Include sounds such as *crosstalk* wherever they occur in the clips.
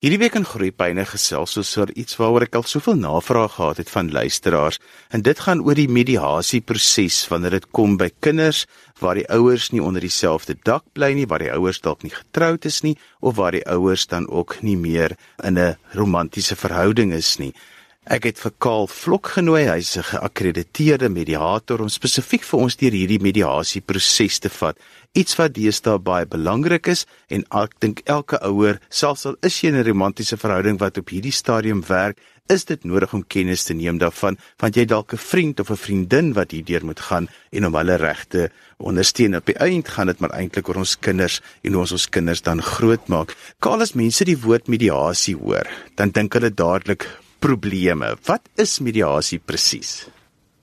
Hierdie week in Groepyne gesels ons oor iets waaroor ek al soveel navrae gehad het van luisteraars en dit gaan oor die mediasieproses wanneer dit kom by kinders waar die ouers nie onder dieselfde dak bly nie, waar die ouers dalk nie getroud is nie of waar die ouers dan ook nie meer in 'n romantiese verhouding is nie. Ek het vir Karl Vlok genooi, hy's 'n geakkrediteerde mediator om spesifiek vir ons deur hierdie mediasieproses te vat. Iets wat deesdae baie belangrik is en ek dink elke ouer, selfs al is jy in 'n romantiese verhouding wat op hierdie stadium werk, is dit nodig om kennis te neem daarvan, want jy dalk 'n vriend of 'n vriendin wat hierdeur moet gaan en om hulle regte ondersteun. Op die eind gaan dit maar eintlik oor ons kinders en hoe ons ons kinders dan grootmaak. Karl, as mense die woord mediasie hoor, dan dink hulle dadelik probleme. Wat is mediasie presies?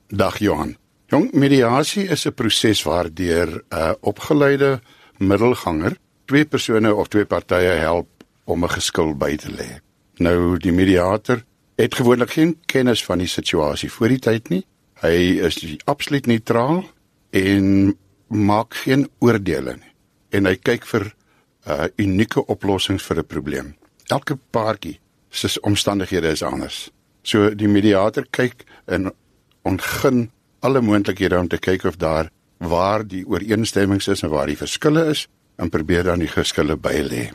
Dag Johan. Jong, mediasie is 'n proses waardeur 'n uh, opgeleide middelganger twee persone of twee partye help om 'n geskil by te lê. Nou die mediator het gewoonlik geen kennis van die situasie voor die tyd nie. Hy is absoluut neutraal en maak geen oordeele nie. En hy kyk vir uh, unieke oplossings vir 'n probleem. Elke paartjie se omstandighede is anders. So die mediator kyk en ontgin alle moontlikhede om te kyk of daar waar die ooreenstemmings is en waar die verskille is en probeer dan die geskille bylê.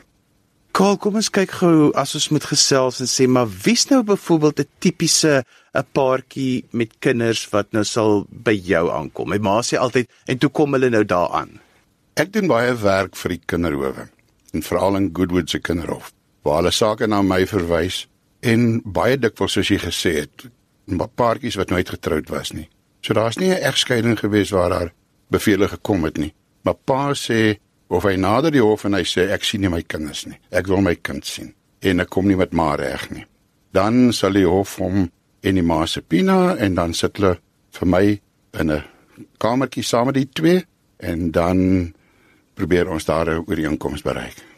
Karl, kom ons kyk gou as ons moet gesels en sê maar wie's nou byvoorbeeld 'n tipiese 'n paartjie met kinders wat nou sal by jou aankom. My ma sê altyd en toe kom hulle nou daaraan. Ek doen baie werk vir die kinderhowe en veral in Goodwood se kinderhof waar hulle sake na my verwys en baie dikwels soos jy gesê het, paartjies wat nooit getroud was nie. So daar's nie 'n egskeiding gewees waar daar bevele gekom het nie. Maar pa sê of hy nader die hof en hy sê ek sien nie my kinders nie. Ek wil my kind sien en ek kom nie met ma reg nie. Dan sal die hof hom en die ma se pina en dan sit hulle vir my in 'n kamertjie saam met die twee en dan probeer ons daar 'n ooreenkoms bereik.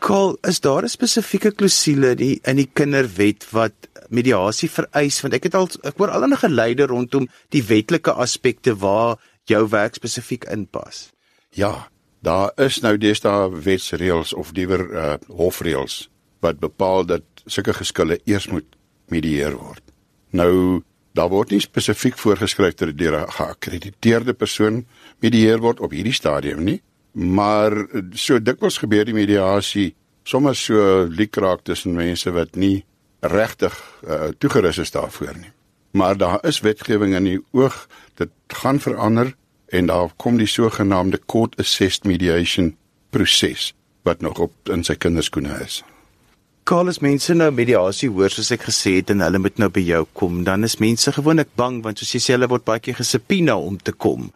Kol, is daar 'n spesifieke klousule die in die kinderwet wat mediasie vereis want ek het al ek hoor al 'n geleide rondom die wetlike aspekte waar jou werk spesifiek inpas. Ja, daar is nou deesdae wetsreëls of diewer uh, hofreëls wat bepaal dat sulke geskille eers moet medieer word. Nou daar word nie spesifiek voorgeskryf dat dit deur 'n geakkrediteerde persoon medieer word op hierdie stadium nie, maar so dikwels gebeur die mediasie sommer so liekraak tussen mense wat nie regtig uh, toegerus is daarvoor nie. Maar daar is wetgewing in die oog dit gaan verander en daar kom die sogenaamde court assessed mediation proses wat nog op in sy kinderskoene is. Carlos mense nou mediasie hoor soos ek gesê het en hulle moet nou by jou kom dan is mense gewoonlik bang want soos jy sê hulle word baie keer gesepina om te kom.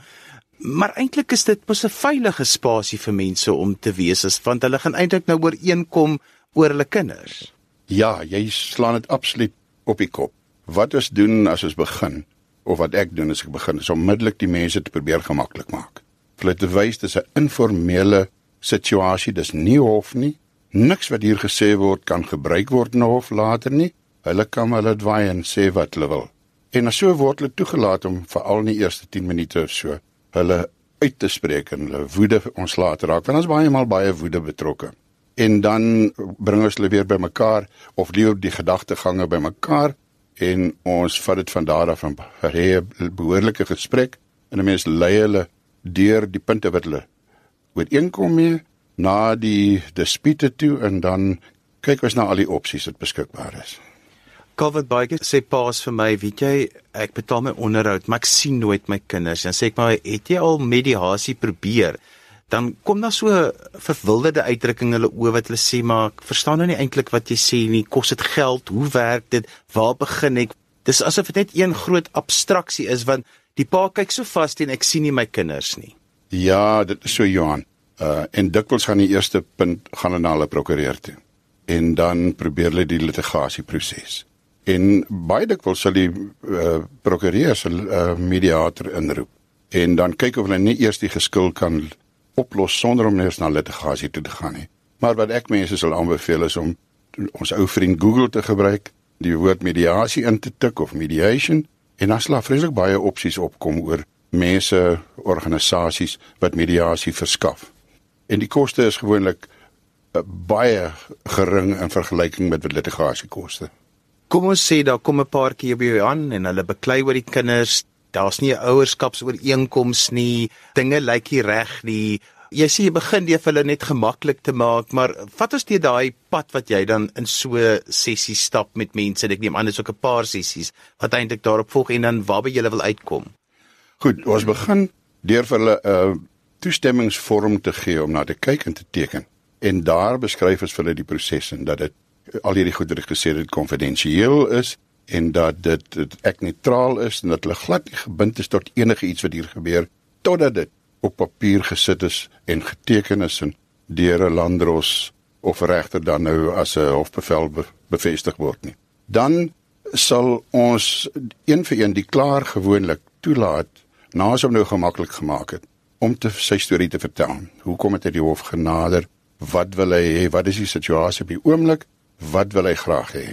Maar eintlik is dit mos 'n veilige spasie vir mense om te wees, as want hulle gaan eintlik nou ooreenkom oor hulle kinders. Ja, jy slaan dit absoluut op die kop. Wat ons doen as ons begin of wat ek doen as ek begin is onmiddellik die mense te probeer gemaklik maak. Vir hulle te wys dis 'n informele situasie, dis nie hof nie. Niks wat hier gesê word kan gebruik word in hof later nie. Hulle kan hulle dwaai en sê wat hulle wil. En so word hulle toegelaat om veral in die eerste 10 minute of so hulle uit te spreek en hulle woede ontslae te raak want ons baie maal baie woede betrokke en dan bring ons hulle weer bymekaar of leer die gedagtegange bymekaar en ons vat dit van daar af van 'n behoorlike gesprek en 'n mens lei hulle deur die punte wat hulle ooreenkom mee na die dispute toe en dan kyk ons na al die opsies wat beskikbaar is. Covid baie sê paas vir my, weet jy, ek betaal my onderhoud, maar ek sien nooit my kinders. Dan sê ek maar, het jy al mediasie probeer? Dan kom daar so verwilderde uitdrukkings hulle oë wat hulle sê, maar ek verstaan nou nie eintlik wat jy sê nie. Kos dit geld? Hoe werk dit? Waar begin ek? Dis asof dit net een groot abstraksie is want die pa kyk so vas teen ek sien nie my kinders nie. Ja, dit is so Johan. Uh en dikwels gaan die eerste punt gaan na hulle prokureur toe. En dan probeer hulle die litigasieproses en baie dikwels sal die uh, prokureur se uh, mediator inroep en dan kyk of hulle nie eers die geskil kan oplos sonder om eers na litigasie toe te gaan nie. Maar wat ek mense sal aanbeveel is om ons ou vriend Google te gebruik, die woord mediasie in te tik of mediation en dan sal vreeslik baie opsies opkom oor mense, organisasies wat mediasie verskaf. En die koste is gewoonlik uh, baie gering in vergelyking met litigasiekoste. Kom ons sê daar kom 'n paar keer by jou aan en hulle beklei oor die kinders. Daar's nie 'n ouerskapsooreenkoms nie. Dinge lyk nie reg nie. Jy sê jy begin dit vir hulle net gemaklik te maak, maar vat ons deur daai pad wat jy dan in so sessie stap met mense. Ek neem aan dit is ook 'n paar sessies wat eintlik daarop volg en dan waarby jy wil uitkom. Goed, ons begin deur vir hulle 'n uh, toestemmingsvorm te gee om na te kyk en te teken. En daar beskryf ons vir hulle die proses en dat dit al hierdie goedere gesê dit konfidensieel is en dat dit, dit ek neutraal is en dat hulle glad nie gebind is tot enige iets wat hier gebeur totdat dit op papier gesit is en geteken is en deur 'n landdros of regter dan nou as 'n hofbevel be bevestig word nie. Dan sal ons een vir een die klaar gewoonlik toelaat na as hom nou gemaklik gemaak het om te sy storie te vertel. Hoekom het hy die hof genader? Wat wil hy hê? Wat is die situasie op die oomblik? Wat wil hy graag hê?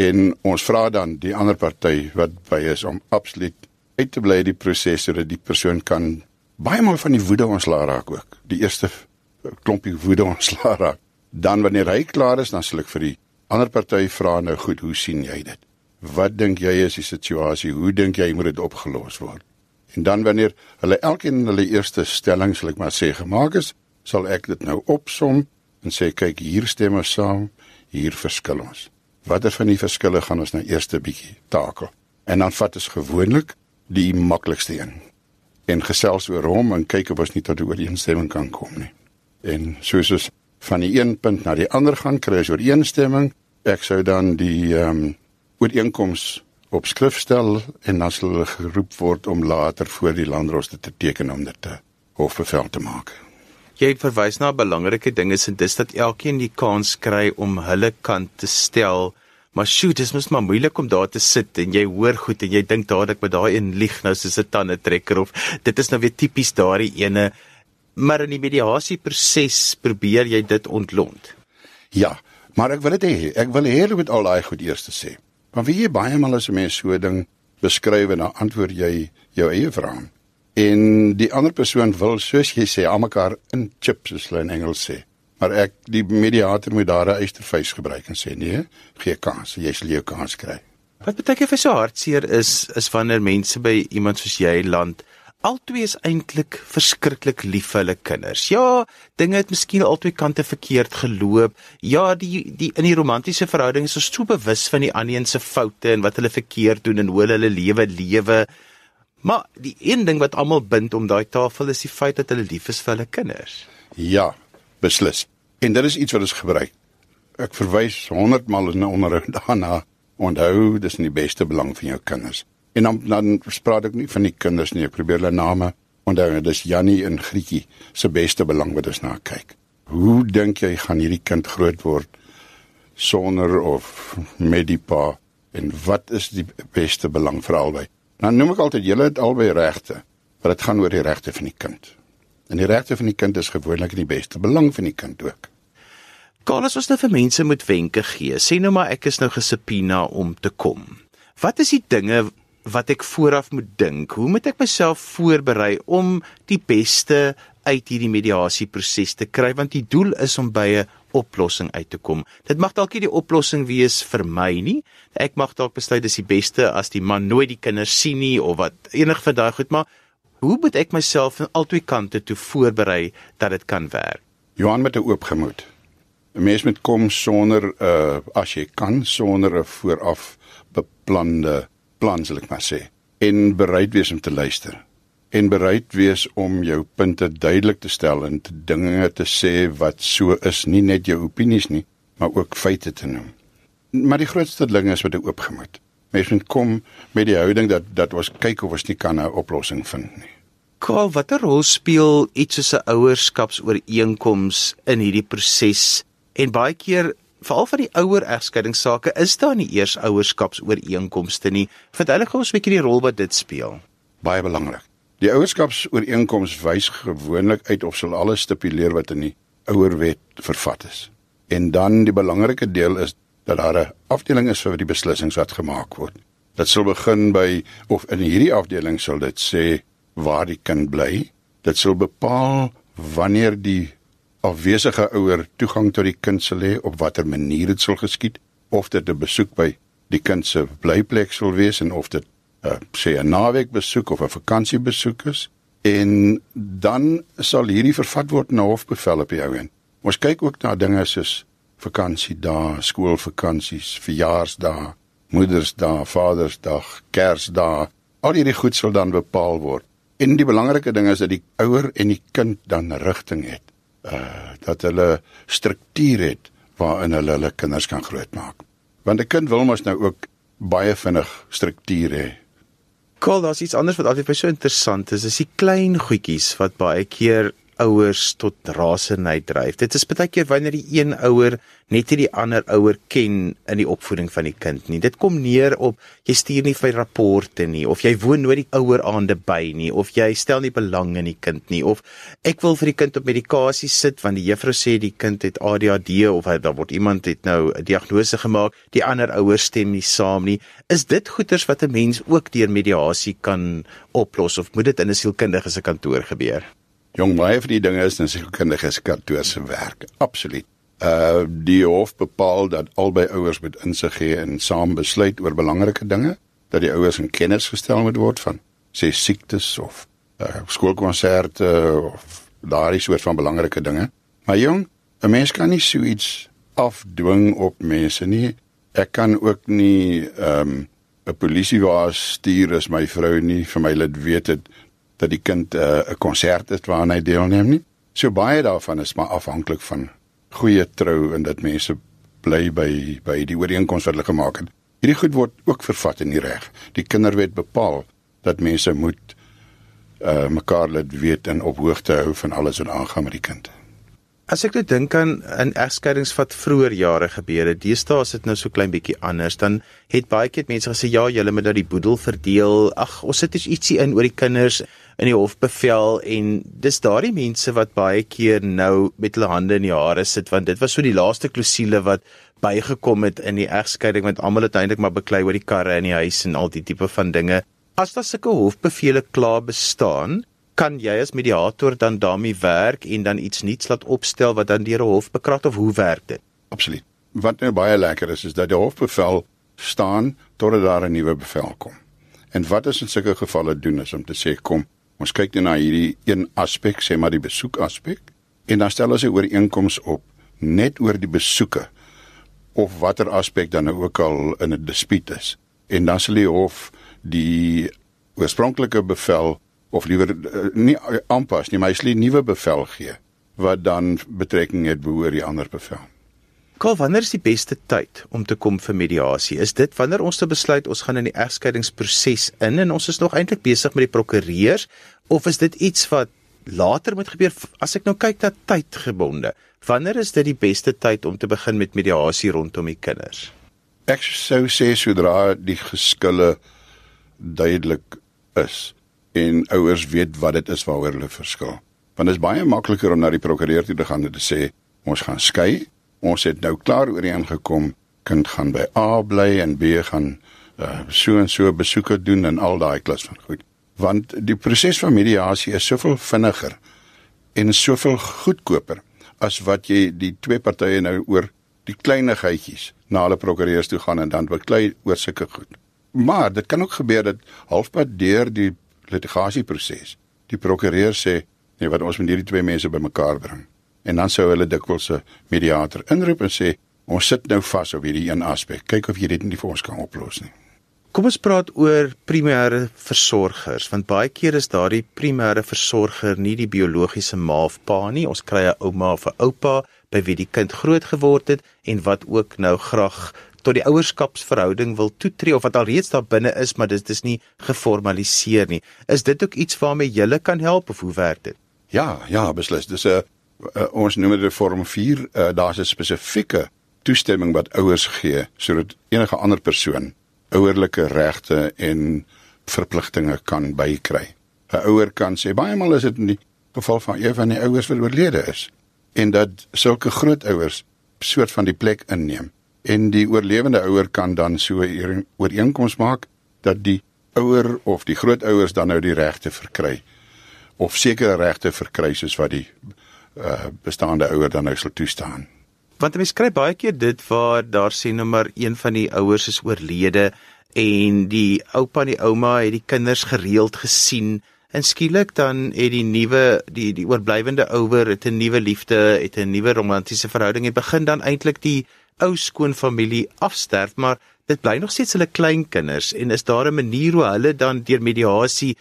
En ons vra dan die ander party wat by is om absoluut uit te bly die proses sodat die persoon kan baie maal van die woede ontslaa raak ook. Die eerste klompie woede *laughs* ontslaa raak. Dan wanneer hy klaar is, dan sal ek vir die ander party vra nou goed, hoe sien jy dit? Wat dink jy is die situasie? Hoe dink jy moet dit opgelos word? En dan wanneer hulle elkeen hulle eerste stelling, sal ek maar sê, gemaak is, sal ek dit nou opsom en sê kyk, hier stem ons saam, hier verskil ons. Watter van die verskille gaan ons nou eers 'n bietjie takel? En dan vat ons gewoonlik die maklikste een en gesels oor hom en kyk of ons nie tot 'n ooreenstemming kan kom nie. En soos ons van die een punt na die ander gaan kry as ooreenstemming, ek sou dan die ehm um, ooreenkoms op skrif stel en dan sal hulle geroep word om later voor die landdroste te teken om dit te hofbevel te maak. Jy verwys na 'n belangrike ding is en dis dat elkeen die kans kry om hulle kant te stel Maar shoot, dit is maar moeilik om daar te sit en jy hoor goed en jy dink dadelik met daai een lieg nou soos 'n tande trekker of dit is nou weer tipies daardie ene. Maar in die mediasie proses probeer jy dit ontlont. Ja, maar ek wil dit hê. Ek wil jy moet al daai goed eers te sê. Want wie jy baie maal as 'n mens so ding beskryf en dan antwoord jy jou eie vraag. En die ander persoon wil soos jy sê almekaar in chips soos hulle in Engels sê. Maar ek die mediator moet daar 'n eystervuis gebruik en sê nee, gee kans, jy sal jou kans kry. Wat beteken vir so hartseer is is wanneer mense by iemand soos jy land Altwee is eintlik verskriklik lief vir hulle kinders. Ja, dinge het miskien albei kante verkeerd geloop. Ja, die die in die romantiese verhouding is ons so bewus van die ander se foute en wat hulle verkeerd doen en hoe hulle lewe lewe. Maar die een ding wat almal bind om daai tafel is die feit dat hulle lief is vir hulle kinders. Ja, beslis. En dit is iets wat ons gebruik. Ek verwys 100 maal in 'n onderhoud daarna. Onthou, dis in die beste belang van jou kinders. En dan dan spraak ek nie van die kinders nie, ek probeer hulle name onthou. Dis Jannie en Grietjie se beste belang wat ons na kyk. Hoe dink jy gaan hierdie kind groot word sonder of met die pa? En wat is die beste belang vir albei? Dan noem ek altyd julle het albei regte, maar dit gaan oor die regte van die kind. En die regte van die kind is gewoonlik in die beste belang van die kind ook. Carlos, as jy nou vir mense moet wenke gee, sê nou maar ek is nou gesipina om te kom. Wat is die dinge wat ek vooraf moet dink? Hoe moet ek myself voorberei om die beste uit hierdie mediasieproses te kry want die doel is om by 'n oplossing uit te kom. Dit mag dalk nie die oplossing wees vir my nie. Ek mag dalk besluit dis die beste as die man nooit die kinders sien nie of wat enig van daai goed, maar Hoe moet ek myself aan albei kante toe voorberei dat dit kan werk? Johan met 'n oop gemoed. 'n Mens moet kom sonder 'n uh, as jy kan sonder 'n vooraf beplande plan sal ek maar sê en bereid wees om te luister en bereid wees om jou punte duidelik te stel en te dinge te sê wat so is, nie net jou opinies nie, maar ook feite te noem. Maar die grootste ding is met 'n oop gemoed mense moet kom met die houding dat dat ons kyk of ons nie kan 'n oplossing vind nie. Karl, watter rol speel iets soos 'n ouerskapsooreenkoms in hierdie proses? En baie keer, veral van die ouer egskeidingssake, is daar nie eers ouerskapsooreenkomste nie. Gou ons 'n bietjie die rol wat dit speel. Baie belangrik. Die ouerskapsooreenkoms wys gewoonlik uit of sal alles stipuleer wat in die ouerwet vervat is. En dan die belangrike deel is dat daar 'n afdeling is vir die beslissings wat gemaak word. Dit sal begin by of in hierdie afdeling sal dit sê waar die kind bly. Dit sal bepaal wanneer die afwesige ouer toegang tot die kind sal hê op watter manier dit sal geskied of dit 'n besoek by die kind se blyplek sal wees en of dit uh, sê 'n naweekbesoek of 'n vakansiebesoek is en dan sal hierdie vervat word na hofbevel op die ou en ons kyk ook na dinge soos vakansiedae, skoolvakansies, verjaarsdae, Moedersdag, Vadersdag, Kersdag, al hierdie goed sal dan bepaal word. En die belangrike ding is dat die ouer en die kind dan rigting het. Uh dat hulle struktuur het waarin hulle hulle kinders kan grootmaak. Want 'n kind wil mos nou ook baie vinnig struktuur hê. Kol, daar's iets anders wat altyd vir so interessant is, is die klein goedjies wat baie keer ouers tot rasernheid dryf. Dit is baie keer wanneer die een ouer net nie die ander ouer ken in die opvoeding van die kind nie. Dit kom neer op jy stuur nie vir rapporte nie of jy woon nooit die ouer aande by nie of jy stel nie belang in die kind nie of ek wil vir die kind op medikasie sit want die juffrou sê die kind het ADHD of hy daar word iemand het nou 'n diagnose gemaak, die ander ouers stem nie saam nie. Is dit goeters wat 'n mens ook deur mediasie kan oplos of moet dit in 'n sielkundige se kantoor gebeur? Jong, baie van die dinge is in sielkundige kantoor se werk. Absoluut. Uh die hof bepaal dat albei ouers moet insig gee en saam besluit oor belangrike dinge, dat die ouers in kennis gestel moet word van sê siektes of uh skoolkonserte of daardie soort van belangrike dinge. Maar jong, 'n mens kan nie so iets afdwing op mense nie. Ek kan ook nie ehm um, 'n polisie waar stuur as my vrou nie vir my laat weet het dat die kind eh, 'n uh, konsert het waaraan hy deelneem nie. So baie daarvan is maar afhanklik van goeie trou en dat mense bly by by die ooreenkoms wat hulle gemaak het. Hierdie goed word ook vervat in die reg. Die kinderwet bepaal dat mense moet uh mekaar laat weet en op hoogte hou van alles wat aangaan met die kind. As ek net dink aan in egskeidings wat vroeër jare gebeur het, deesdae is dit nou so klein bietjie anders. Dan het baie keer mense gesê ja, julle moet nou die boedel verdeel. Ag, ons sit ietsie in oor die kinders in die hofbevel en dis daardie mense wat baie keer nou met hulle hande in die hare sit want dit was so die laaste klousule wat bygekom het in die egskeiding want almal het eintlik maar beklei oor die karre in die huis en al die tipe van dinge. As daar sulke hofbevele klaar bestaan, kan jy as mediator dan daarmee werk en dan iets nuuts laat opstel wat dan deur 'n hof bekrag of hoe werk dit? Absoluut. Wat nou baie lekker is is dat die hofbevel staan totdat daar 'n nuwe bevel kom. En wat is in sulke gevalle doen is om te sê kom, ons kyk net na hierdie een aspek, sê maar die besoek aspek en dan stel ons 'n ooreenkoms op net oor die besoeke of watter aspek dan nou ook al in 'n dispuut is. En dan sal die hof die oorspronklike bevel of liewer uh, nie aanpas nie, maar hy sê 'n nuwe bevel gee wat dan betrekking het behoor die ander bevel. Kol, wanneer is die beste tyd om te kom vir mediasie? Is dit wanneer ons te besluit ons gaan in die egskeidingsproses in en ons is nog eintlik besig met die prokureurs of is dit iets wat later moet gebeur as ek nou kyk na tydgebonde? Wanneer is dit die beste tyd om te begin met mediasie rondom die kinders? Ek sou sê sodra die geskille duidelik is en ouers weet wat dit is waaroor hulle verskil. Want dit is baie makliker om na die prokureur toe te gaan en te sê ons gaan skei. Ons het nou klaar ooreengekom kind gaan by A bly en B gaan uh, so en so besoeke doen en al daai klas van goed. Want die proses van mediasie is soveel vinniger en soveel goedkoper as wat jy die twee partye nou oor die kleinigheidjies na hulle prokureurs toe gaan en dan beklei oor sulke goed. Maar dit kan ook gebeur dat halfpad deur die litigasieproses. Die prokureur sê, nee, wat ons moet hierdie twee mense bymekaar bring. En dan sou hulle dikwels 'n mediator inroep en sê, ons sit nou vas op hierdie een aspek. Kyk of jy dit nie vir ons kan oplos nie. Kom ons praat oor primêre versorgers, want baie keer is daardie primêre versorger nie die biologiese ma of pa nie. Ons kry 'n ouma of 'n oupa by wie die kind groot geword het en wat ook nou graag tot die ouerskapsverhouding wil toetree of wat alreeds daar binne is, maar dit is nie geformaliseer nie. Is dit ook iets waarmee jy kan help of hoe werk dit? Ja, ja, beslis. Dis 'n uh, ons noem dit vorm 4. Uh, Daar's 'n spesifieke toestemming wat ouers gee sodat enige ander persoon ouerlike regte en verpligtinge kan bykry. 'n Ouer kan sê baie maal is dit in die geval van een van die ouers wat oorlede is en dat sulke grootouers soort van die plek inneem en die oorlewende ouer kan dan so 'n ooreenkoms maak dat die ouer of die grootouers dan nou die regte verkry of sekere regte verkry soos wat die uh, bestaande ouer dan nou sal toestaan. Want mense kry baie keer dit waar daar sien nou maar een van die ouers is oorlede en die oupa en die ouma het die kinders gereeld gesien en skielik dan het die nuwe die die oorblywende ouer het 'n nuwe liefde, het 'n nuwe romantiese verhouding en begin dan eintlik die ou skoonfamilie afsterf, maar dit bly nog steeds hulle kleinkinders en is daar 'n manier hoe hulle dan deur mediasie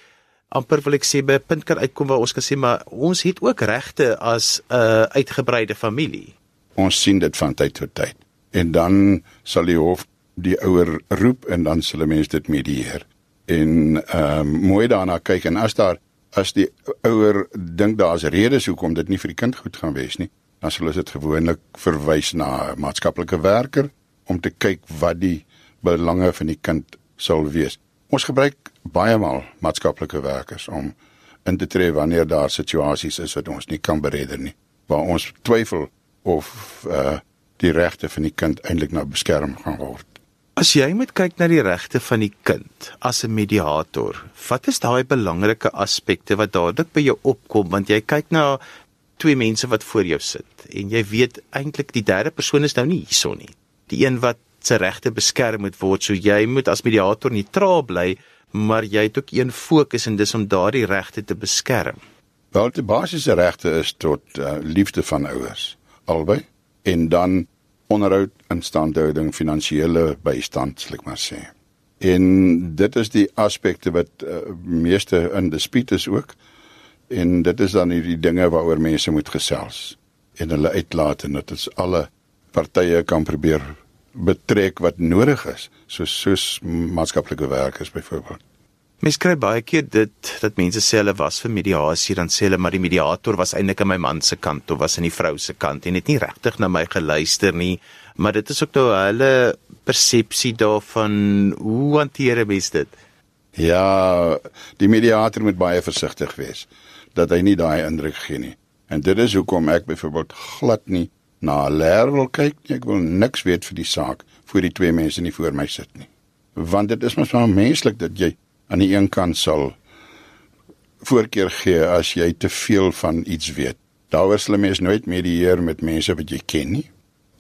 amper wil ek sê by 'n punt kan uitkom waar ons kan sê maar ons het ook regte as 'n uh, uitgebreide familie. Ons sien dit van tyd tot tyd. En dan sal die hof die ouer roep en dan sal mense dit medieer. En ehm um, mooi daarna kyk en as daar as die ouer dink daar's redes hoekom dit nie vir die kind goed gaan wees nie, dan sal ons dit gewoonlik verwys na 'n maatskaplike werker om te kyk wat die belange van die kind sal wees. Ons gebruik baie maal maatskaplike werkers om in te tree wanneer daar situasies is wat ons nie kan beredder nie, waar ons twyfel of uh die regte van die kind eintlik nou beskerm gaan word. As jy moet kyk na die regte van die kind as 'n mediator, wat is daai belangrike aspekte wat dadelik by jou opkom want jy kyk na twee mense wat voor jou sit en jy weet eintlik die derde persoon is nou nie hierson nie. Die een wat se regte beskerm moet word, so jy moet as mediator neutraal bly, maar jy het ook een fokus en dis om daardie regte te beskerm. Wel die basiese regte is tot uh, liefde van ouers albei en dan onderhoud, instandhouding, finansiële bystand, sal ek maar sê. En dit is die aspekte wat uh, meeste in dispuut is ook en dit is dan hierdie dinge waaroor mense moet gesels en hulle uitlaat en dit is alle partye kan probeer betrek wat nodig is soos soos maatskaplike werkers byvoorbeeld. Mens kry baie keer dit dat mense sê hulle was vir mediasie dan sê hulle maar die mediator was eintlik aan my man se kant of was aan die vrou se kant en het nie regtig na my geluister nie. Maar dit is ook nou hulle persepsie daarvan hoe hanteer mens dit? Ja die mediator moet baie versigtig wees dat hy nie daai indruk gee nie. En dit is hoekom ek byvoorbeeld glad nie na 'n leer wil kyk nie. Ek wil niks weet vir die saak voor die twee mense nie voor my sit nie want dit is mos maar menslik dat jy aan die een kant sal voorkeur gee as jy te veel van iets weet. Daaroor sal mens nooit medieer met mense wat jy ken nie,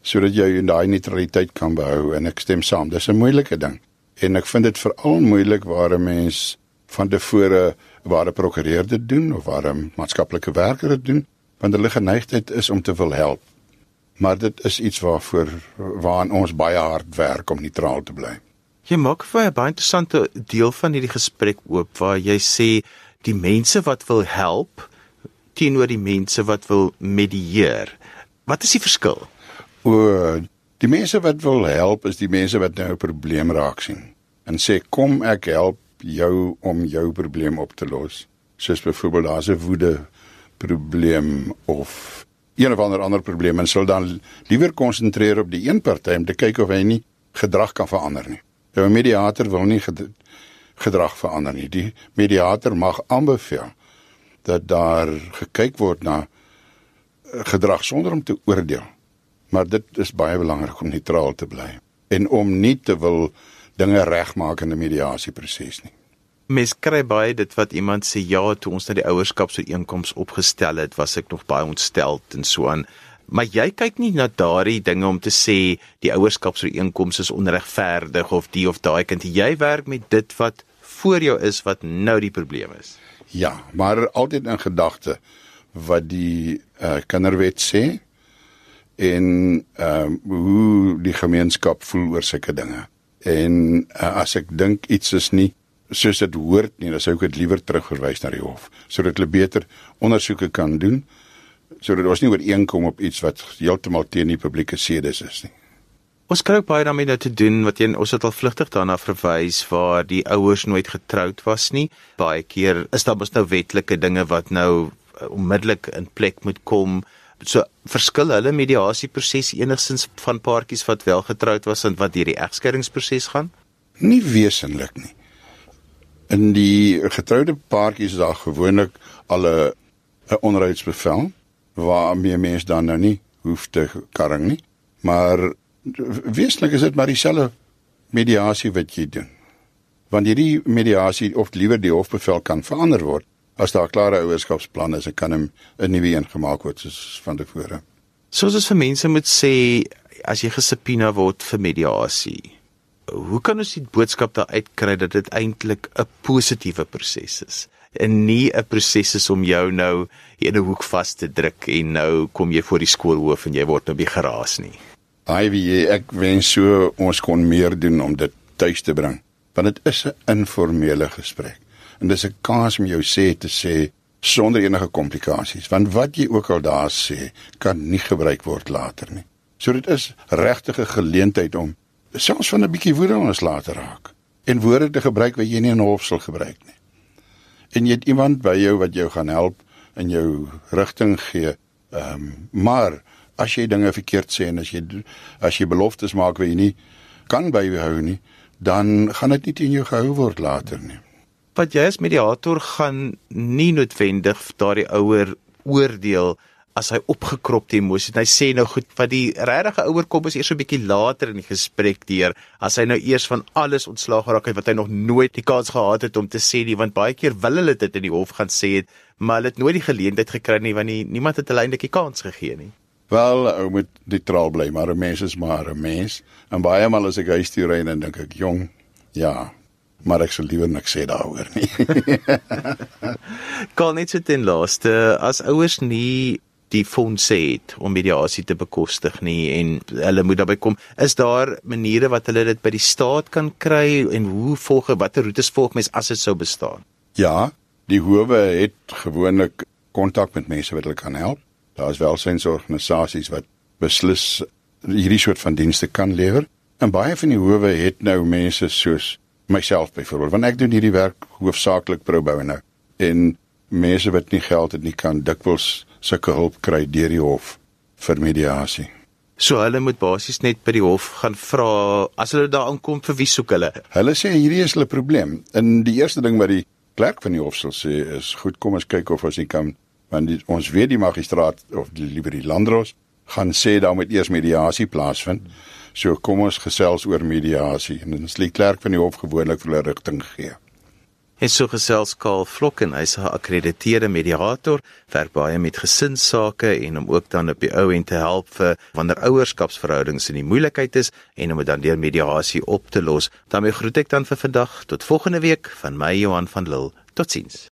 sodat jy daai neutraliteit kan behou en ek stem saam. Dis 'n moeilike ding. En ek vind dit veral moeilik waar 'n mens van tevore waar 'n prokureur dit doen of waar 'n maatskaplike werker dit doen, want hulle geneigtheid is om te wil help. Maar dit is iets waarvoor waaraan ons baie hard werk om neutraal te bly. Jy maak vir 'n baie interessante deel van hierdie gesprek oop waar jy sê die mense wat wil help teenoor die mense wat wil medieer. Wat is die verskil? O, die mense wat wil help is die mense wat nou 'n probleem raak sien en sê kom ek help jou om jou probleem op te los. Soos byvoorbeeld daar's 'n woede probleem of een of ander ander probleem en sal dan liewer konsentreer op die een party om te kyk of hy nie gedrag kan verander nie. Nou 'n mediator wil nie gedrag verander nie. Die mediator mag aanbeveel dat daar gekyk word na eh, gedrag sonder om te oordeel. Maar dit is baie belangrik om neutraal te bly en om nie te wil dinge regmaak in 'n mediasieproses nie. Mes kry baie dit wat iemand sê ja toe ons na die ouerskap so einkoms opgestel het, was ek nog baie ontstel en so aan. Maar jy kyk nie na daardie dinge om te sê die ouerskapsooreenkomste is onregverdig of die of daai kind. Jy werk met dit wat voor jou is wat nou die probleem is. Ja maar altyd in gedagte wat die uh, kinderwet sê en uh, hoe die gemeenskap voel oor sulke dinge. En uh, as ek dink iets is nie soos dit hoort nie dan sou ek dit liewer terugverwys na die hof sodat hulle beter ondersoeke kan doen sodat ons nie ooreenkom op iets wat heeltemal teen die publieke sedes is nie. Ons kry ook baie daarmee nou te doen wat jy ons het al vlugtig daarna verwys waar die ouers nooit getroud was nie. Baie keer is daar mos nou wetlike dinge wat nou uh, onmiddellik in plek moet kom. So verskil hulle mediasieproses enigstens van paartjies wat wel getroud was en wat deur die egskeidingsproses gaan? Nie wesentlik nie. In die getroude paartjies daar gewoonlik al 'n 'n onderhoudsbevel waarmee mens dan nou nie hoef te karring nie. Maar wesentlik is dit maar dieselfde mediasie wat jy doen. Want hierdie mediasie of liewer die hofbevel kan verander word as daar klare ouerskapsplan is, kan 'n 'n nuwe een gemaak word soos van tevore. Soos as vir mense moet sê as jy gesubpoena word vir mediasie. Hoe kan ons die boodskap daar uitkry dat dit eintlik 'n positiewe proses is? en nie 'n proses is om jou nou in 'n hoek vas te druk en nou kom jy voor die skoolhoof en jy word nou by geraas nie. Ivy, ek wens so ons kon meer doen om dit tuis te bring. Want dit is 'n informele gesprek. En dis 'n kans om jou sê te sê sonder enige komplikasies, want wat jy ook al daar sê, kan nie gebruik word later nie. So dit is regtig 'n geleentheid om selfs van 'n bietjie woede ons later raak en woorde te gebruik wat jy nie in 'n hof sal gebruik nie en jy het iemand by jou wat jou gaan help en jou rigting gee. Ehm um, maar as jy dinge verkeerd sê en as jy as jy beloftes maak wat jy nie kan byhou nie, dan gaan dit nie teen jou gehou word later nie. Wat jy as mediator gaan nie noodwendig daardie ouer oordeel as hy opgekropte emosie en hy sê nou goed wat die regte ouer kom is eers so 'n bietjie later in die gesprek deur as hy nou eers van alles ontslaag geraak het wat hy nog nooit die kans gehad het om te sê nie want baie keer wil hulle dit in die hof gaan sê het maar hulle het nooit die geleentheid gekry nie want nie, niemand het hulle eintlik die kans gegee nie Wel, ou moet neutraal bly, maar 'n mens is maar 'n mens. En baie maal as ek huis toe ry en dink ek, "Jong, ja, maar ek sou liewer niks sê daaroor nie." *laughs* kan net so ten laaste as ouers nie die fondse het om mediasie te bekostig nie en hulle moet daarbey kom. Is daar maniere wat hulle dit by die staat kan kry en hoe volg watter roetes volg mens as dit sou bestaan? Ja, die howe het gewoonlik kontak met mense wat hulle kan help. Daar is welsynsorganisasies wat beslis hierdie soort van dienste kan lewer. En baie van die howe het nou mense soos myself byvoorbeeld, want ek doen hierdie werk hoofsaaklik pro bono en mense wat nie geld het nie kan dikwels sulke hulp kry deur die hof vir mediasie. So hulle moet basies net by die hof gaan vra as hulle daar aankom vir wie soek hulle? Hulle sê hierdie is hulle probleem. En die eerste ding wat die klerk van die hof sal sê is goed kom ons kyk of ons nie kan want die, ons weet die magistraat of die liewer die landdros gaan sê daar moet eers mediasie plaasvind. So kom ons gesels oor mediasie en dan sal die klerk van die hof gewoonlik vir hulle rigting gee. Het so gesels Karl Vlok en hy's 'n geakkrediteerde mediator, werk baie met gesinsake en om ook dan op die ou end te help vir wanneer ouerskapsverhoudings in die moeilikheid is en om dit dan deur mediasie op te los. daarmee groet ek dan vir vandag tot volgende week van my Johan van Lille. Totsiens.